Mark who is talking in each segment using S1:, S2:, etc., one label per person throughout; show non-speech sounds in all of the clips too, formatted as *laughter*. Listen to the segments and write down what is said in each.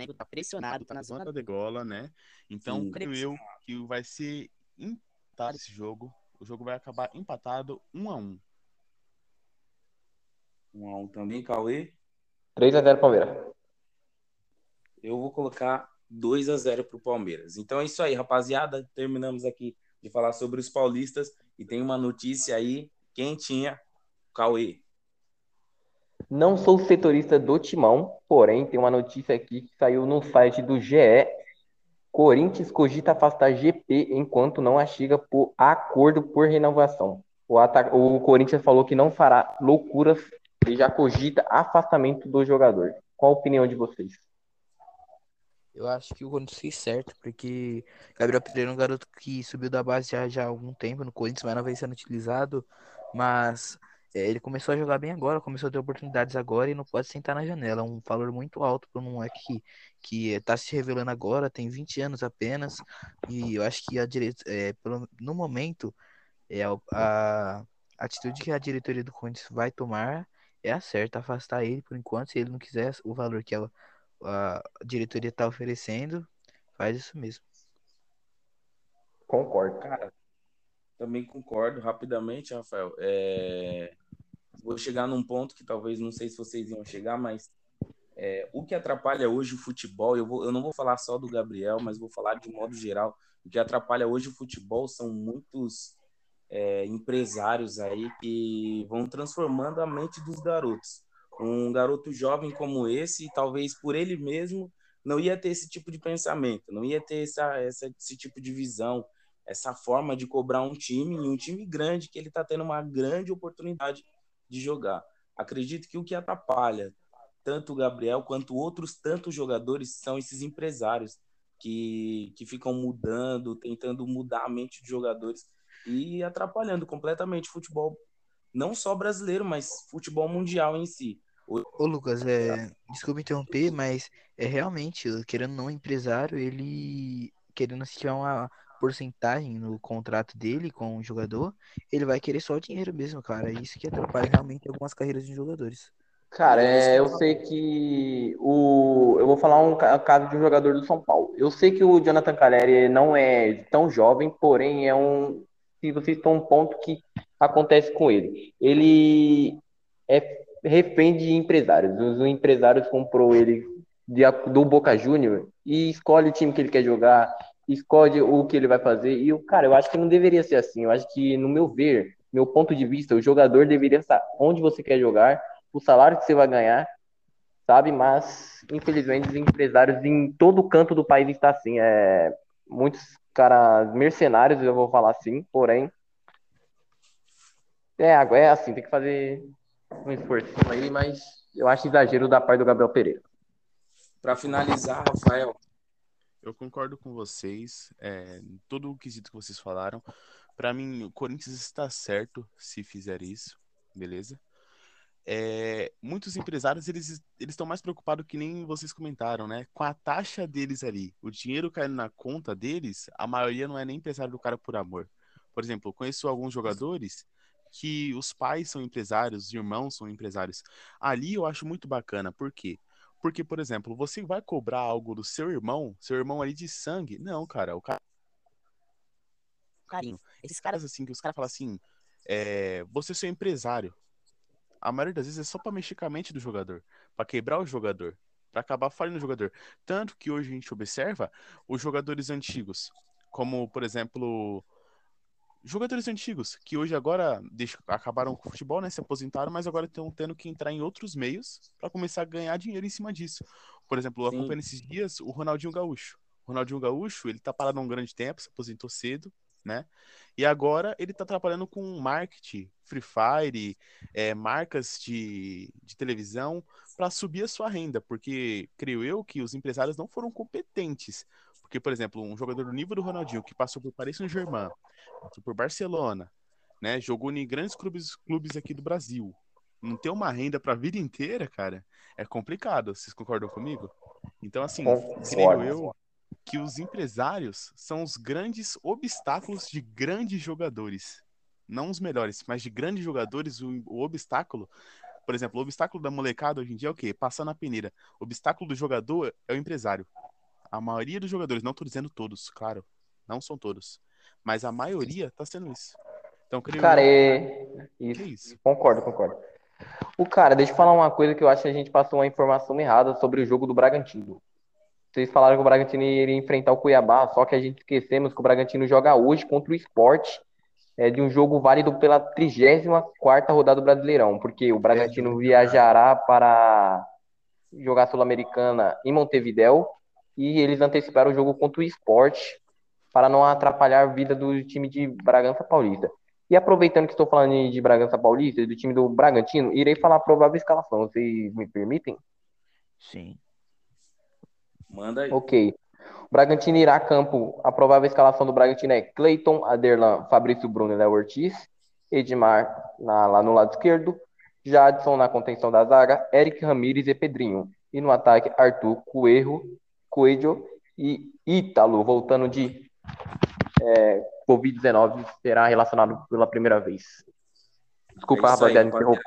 S1: Flamengo tá pressionado, tá na zona
S2: da degola, né? Então, Sim. creio eu que vai ser empatado esse jogo. O jogo vai acabar empatado 1 a 1
S3: 1 a 1 também, Cauê?
S4: 3 a 0 Palmeiras.
S3: Eu vou colocar 2 a 0 pro Palmeiras. Então é isso aí, rapaziada. Terminamos aqui de falar sobre os paulistas e tem uma notícia aí quentinha. Cauê.
S4: Não sou setorista do Timão, porém tem uma notícia aqui que saiu no site do GE. Corinthians cogita afastar GP enquanto não chega por acordo por renovação. O, o Corinthians falou que não fará loucuras e já cogita afastamento do jogador. Qual a opinião de vocês?
S5: Eu acho que o Corinthians fez certo, porque Gabriel Pereira é um garoto que subiu da base já, já há algum tempo no Corinthians, mas não vem sendo utilizado. Mas é, ele começou a jogar bem agora, começou a ter oportunidades agora e não pode sentar na janela. É um valor muito alto para um moleque que, que está se revelando agora, tem 20 anos apenas. E eu acho que a direita, é, no momento, é, a, a atitude que a diretoria do Corinthians vai tomar é a certa, afastar ele por enquanto. Se ele não quiser o valor que a, a diretoria está oferecendo, faz isso mesmo.
S4: Concordo.
S3: Cara, também concordo rapidamente, Rafael. É... Vou chegar num ponto que talvez não sei se vocês iam chegar, mas é, o que atrapalha hoje o futebol, eu, vou, eu não vou falar só do Gabriel, mas vou falar de modo geral. O que atrapalha hoje o futebol são muitos é, empresários aí que vão transformando a mente dos garotos. Um garoto jovem como esse, talvez por ele mesmo, não ia ter esse tipo de pensamento, não ia ter essa, essa, esse tipo de visão, essa forma de cobrar um time, e um time grande que ele está tendo uma grande oportunidade de jogar. Acredito que o que atrapalha tanto o Gabriel quanto outros tantos jogadores são esses empresários que, que ficam mudando, tentando mudar a mente de jogadores e atrapalhando completamente o futebol, não só brasileiro, mas futebol mundial em si.
S5: Ô Lucas, é, desculpa interromper, mas é realmente, querendo não, empresário, ele querendo se tiver uma porcentagem no contrato dele com o jogador, ele vai querer só o dinheiro mesmo, cara. Isso que atrapalha realmente algumas carreiras de jogadores.
S4: Cara, é, eu sei que o. Eu vou falar um caso de um jogador do São Paulo. Eu sei que o Jonathan Caleri não é tão jovem, porém é um se vocês estão um ponto que acontece com ele. Ele é refém de empresários. Os empresários comprou ele de, do Boca Júnior e escolhe o time que ele quer jogar, escolhe o que ele vai fazer. E, cara, eu acho que não deveria ser assim. Eu acho que, no meu ver, meu ponto de vista, o jogador deveria estar onde você quer jogar, o salário que você vai ganhar, sabe? Mas, infelizmente, os empresários em todo canto do país estão assim. É, muitos caras mercenários, eu vou falar assim, porém. É, é assim, tem que fazer um esforço aí, mas eu acho exagero da parte do Gabriel Pereira.
S3: Para finalizar, Rafael.
S2: Eu concordo com vocês, é, todo o quesito que vocês falaram. Para mim, o Corinthians está certo se fizer isso, beleza? é, muitos empresários eles eles estão mais preocupados que nem vocês comentaram, né? Com a taxa deles ali, o dinheiro caindo na conta deles, a maioria não é nem empresário do cara por amor. Por exemplo, conheço alguns jogadores que os pais são empresários, os irmãos são empresários. Ali eu acho muito bacana, por quê? Porque, por exemplo, você vai cobrar algo do seu irmão, seu irmão ali de sangue? Não, cara, o cara. Carinho. Esses caras assim, que os caras falam assim, é, você é seu empresário a maioria das vezes é só para mexer com a mente do jogador, para quebrar o jogador, para acabar falhando o jogador. Tanto que hoje a gente observa os jogadores antigos, como por exemplo, jogadores antigos que hoje agora deixa, acabaram com o futebol, né, se aposentaram, mas agora estão tendo que entrar em outros meios para começar a ganhar dinheiro em cima disso. Por exemplo, eu acompanho esses dias o Ronaldinho Gaúcho. O Ronaldinho Gaúcho, ele tá parado há um grande tempo, se aposentou cedo, né? E agora ele está trabalhando com marketing, Free Fire, é, marcas de, de televisão para subir a sua renda, porque creio eu que os empresários não foram competentes. Porque, por exemplo, um jogador do nível do Ronaldinho que passou por Paris Saint-Germain, passou por Barcelona, né, jogou em grandes clubes, clubes aqui do Brasil, não ter uma renda para a vida inteira, cara, é complicado. Vocês concordam comigo? Então, assim, creio eu que os empresários são os grandes obstáculos de grandes jogadores. Não os melhores, mas de grandes jogadores, o, o obstáculo. Por exemplo, o obstáculo da molecada hoje em dia é o quê? Passar na peneira. O obstáculo do jogador é o empresário. A maioria dos jogadores, não tô dizendo todos, claro, não são todos, mas a maioria tá sendo isso. Então, creio
S4: Cara, é. Isso.
S2: isso.
S4: Concordo, concordo. O cara, deixa eu falar uma coisa que eu acho que a gente passou uma informação errada sobre o jogo do Bragantino. Vocês falaram que o Bragantino iria enfrentar o Cuiabá, só que a gente esquecemos que o Bragantino joga hoje contra o Sport, é, de um jogo válido pela 34ª rodada do Brasileirão, porque o Bragantino viajará para jogar Sul-Americana em Montevidéu e eles anteciparam o jogo contra o Sport para não atrapalhar a vida do time de Bragança Paulista. E aproveitando que estou falando de Bragança Paulista e do time do Bragantino, irei falar a provável escalação. Vocês me permitem?
S5: Sim.
S3: Manda aí.
S4: Ok. O Bragantino irá a campo. A provável escalação do Bragantino é Cleiton, Aderlan, Fabrício Bruno e Léo Ortiz. Edmar na- lá no lado esquerdo. Jadson na contenção da zaga. Eric Ramírez e Pedrinho. E no ataque, Arthur Coelho, Coelho e Ítalo, voltando de é, Covid-19, será relacionado pela primeira vez. Desculpa,
S3: É
S4: rapaziada, interromper.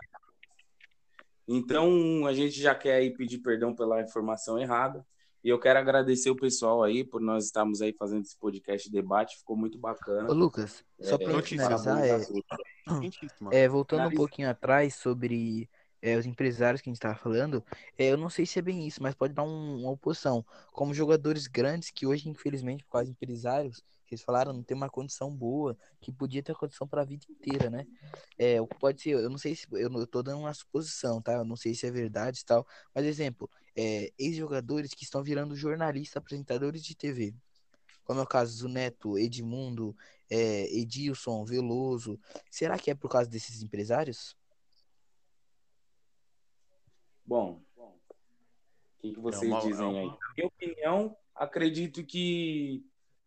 S3: Então, a gente já quer aí pedir perdão pela informação errada. E eu quero agradecer o pessoal aí por nós estarmos aí fazendo esse podcast debate. Ficou muito bacana.
S5: Ô, Lucas, só
S3: É,
S5: pra
S2: notícia
S5: finalizar, é,
S3: tá? *clears throat*
S5: É, voltando um pouquinho atrás sobre é, os empresários que a gente estava falando, é, eu não sei se é bem isso, mas pode dar um- uma oposição. Como jogadores grandes que hoje, infelizmente, por causa de empresários, eles falaram, não tem uma condição boa, que podia ter condição para a vida inteira, né? É, pode ser, eu não sei se, eu, tô dando uma suposição, tá? Eu não sei se é verdade e tal, mas exemplo, é, ex-jogadores que estão virando jornalistas, apresentadores de TV. Como é o caso do Neto, Edmundo, é, Edilson, Veloso. Será que é por causa desses empresários?
S3: Bom, o que, que vocês
S2: uma-
S3: dizem
S2: é uma-
S3: aí? Na minha opinião, acredito que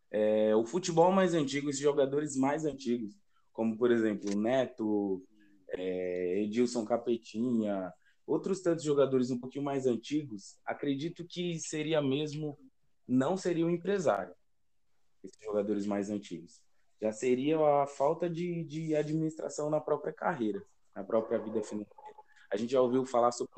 S3: é, o futebol mais antigo, esses jogadores mais antigos, como por exemplo o Neto, é, Edilson Capetinha, outros tantos jogadores um pouquinho mais antigos, acredito que seria mesmo, não seria o empresário, esses jogadores mais antigos. Já seria a falta de, de administração na própria carreira, na própria vida financeira. A gente já ouviu falar sobre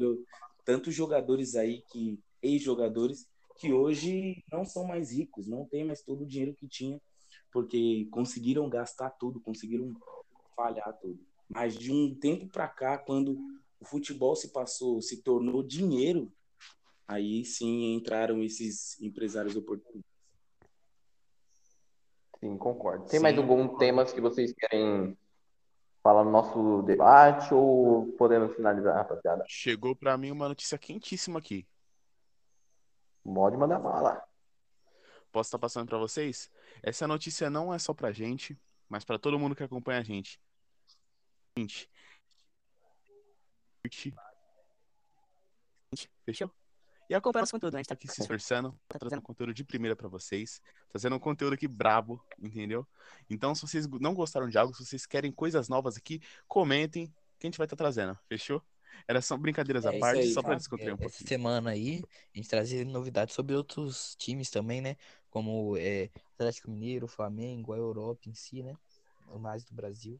S3: tantos jogadores aí que ex-jogadores que hoje não são mais ricos, não tem mais todo o dinheiro que tinha, porque conseguiram gastar tudo, conseguiram falhar tudo. Mas de um tempo para cá, quando o futebol se passou, se tornou dinheiro, aí sim entraram esses empresários oportunistas.
S4: Sim, concordo. Tem
S2: Sim,
S4: mais algum tema que vocês querem falar no nosso debate ou podemos finalizar, rapaziada?
S2: Chegou pra mim uma notícia quentíssima aqui.
S4: Pode mandar bala.
S2: Posso estar passando pra vocês? Essa notícia não é só pra gente, mas pra todo mundo que acompanha a gente. Gente. Fechou? E acompanha nosso conteúdo, né? A gente tá aqui se esforçando, tá trazendo conteúdo de primeira pra vocês, trazendo um conteúdo aqui brabo, entendeu? Então, se vocês não gostaram de algo, se vocês querem coisas novas aqui, comentem que a gente vai estar trazendo, fechou? Era só brincadeiras
S3: É
S2: à parte,
S3: aí,
S2: só pra
S3: cara.
S2: descontrair um
S5: É, essa
S2: pouquinho.
S5: semana aí, a gente trazia novidades sobre outros times também, né? Como é, Atlético Mineiro, Flamengo, a Europa em si, né? O mais do Brasil.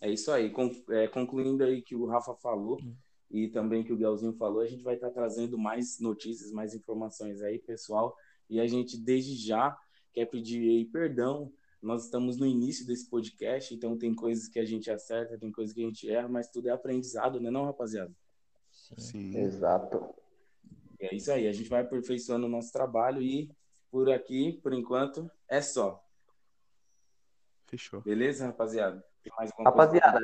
S3: É isso aí. É, concluindo aí que o Rafa falou
S5: Hum.
S3: E também que o Galzinho falou, a gente vai estar trazendo mais notícias, mais informações aí, pessoal. E a gente, desde já, quer pedir aí perdão. Nós estamos no início desse podcast, então tem coisas que a gente acerta, tem coisas que a gente erra, mas tudo é aprendizado, né, não, rapaziada?
S5: Sim.
S2: Sim.
S4: Exato.
S3: E é isso aí. A gente vai aperfeiçoando o nosso trabalho e por aqui, por enquanto, é só.
S2: Fechou.
S3: Beleza, rapaziada? Tem mais alguma coisa?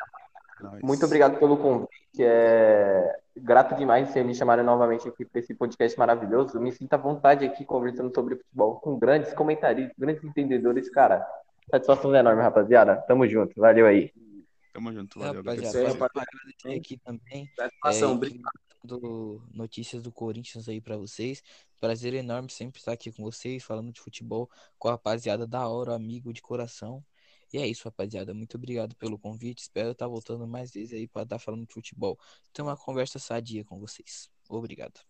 S2: Nós.
S4: muito obrigado pelo convite. É grato demais vocês me chamarem novamente aqui para esse podcast maravilhoso. Eu me sinto à vontade aqui conversando sobre futebol com grandes comentaristas, grandes entendedores, cara. Satisfação enorme, rapaziada. Tamo junto. Valeu aí.
S2: Tamo junto, valeu,
S5: Rapaziada, aqui também.
S3: Satisfação,
S5: É,
S3: obrigado.
S5: do notícias do Corinthians aí pra vocês. Prazer enorme sempre estar aqui com vocês, falando de futebol com a rapaziada da hora, amigo de coração. E é isso, rapaziada. Muito obrigado pelo convite. Espero estar voltando mais vezes aí pra estar falando de futebol. Ter uma conversa sadia com vocês. Obrigado.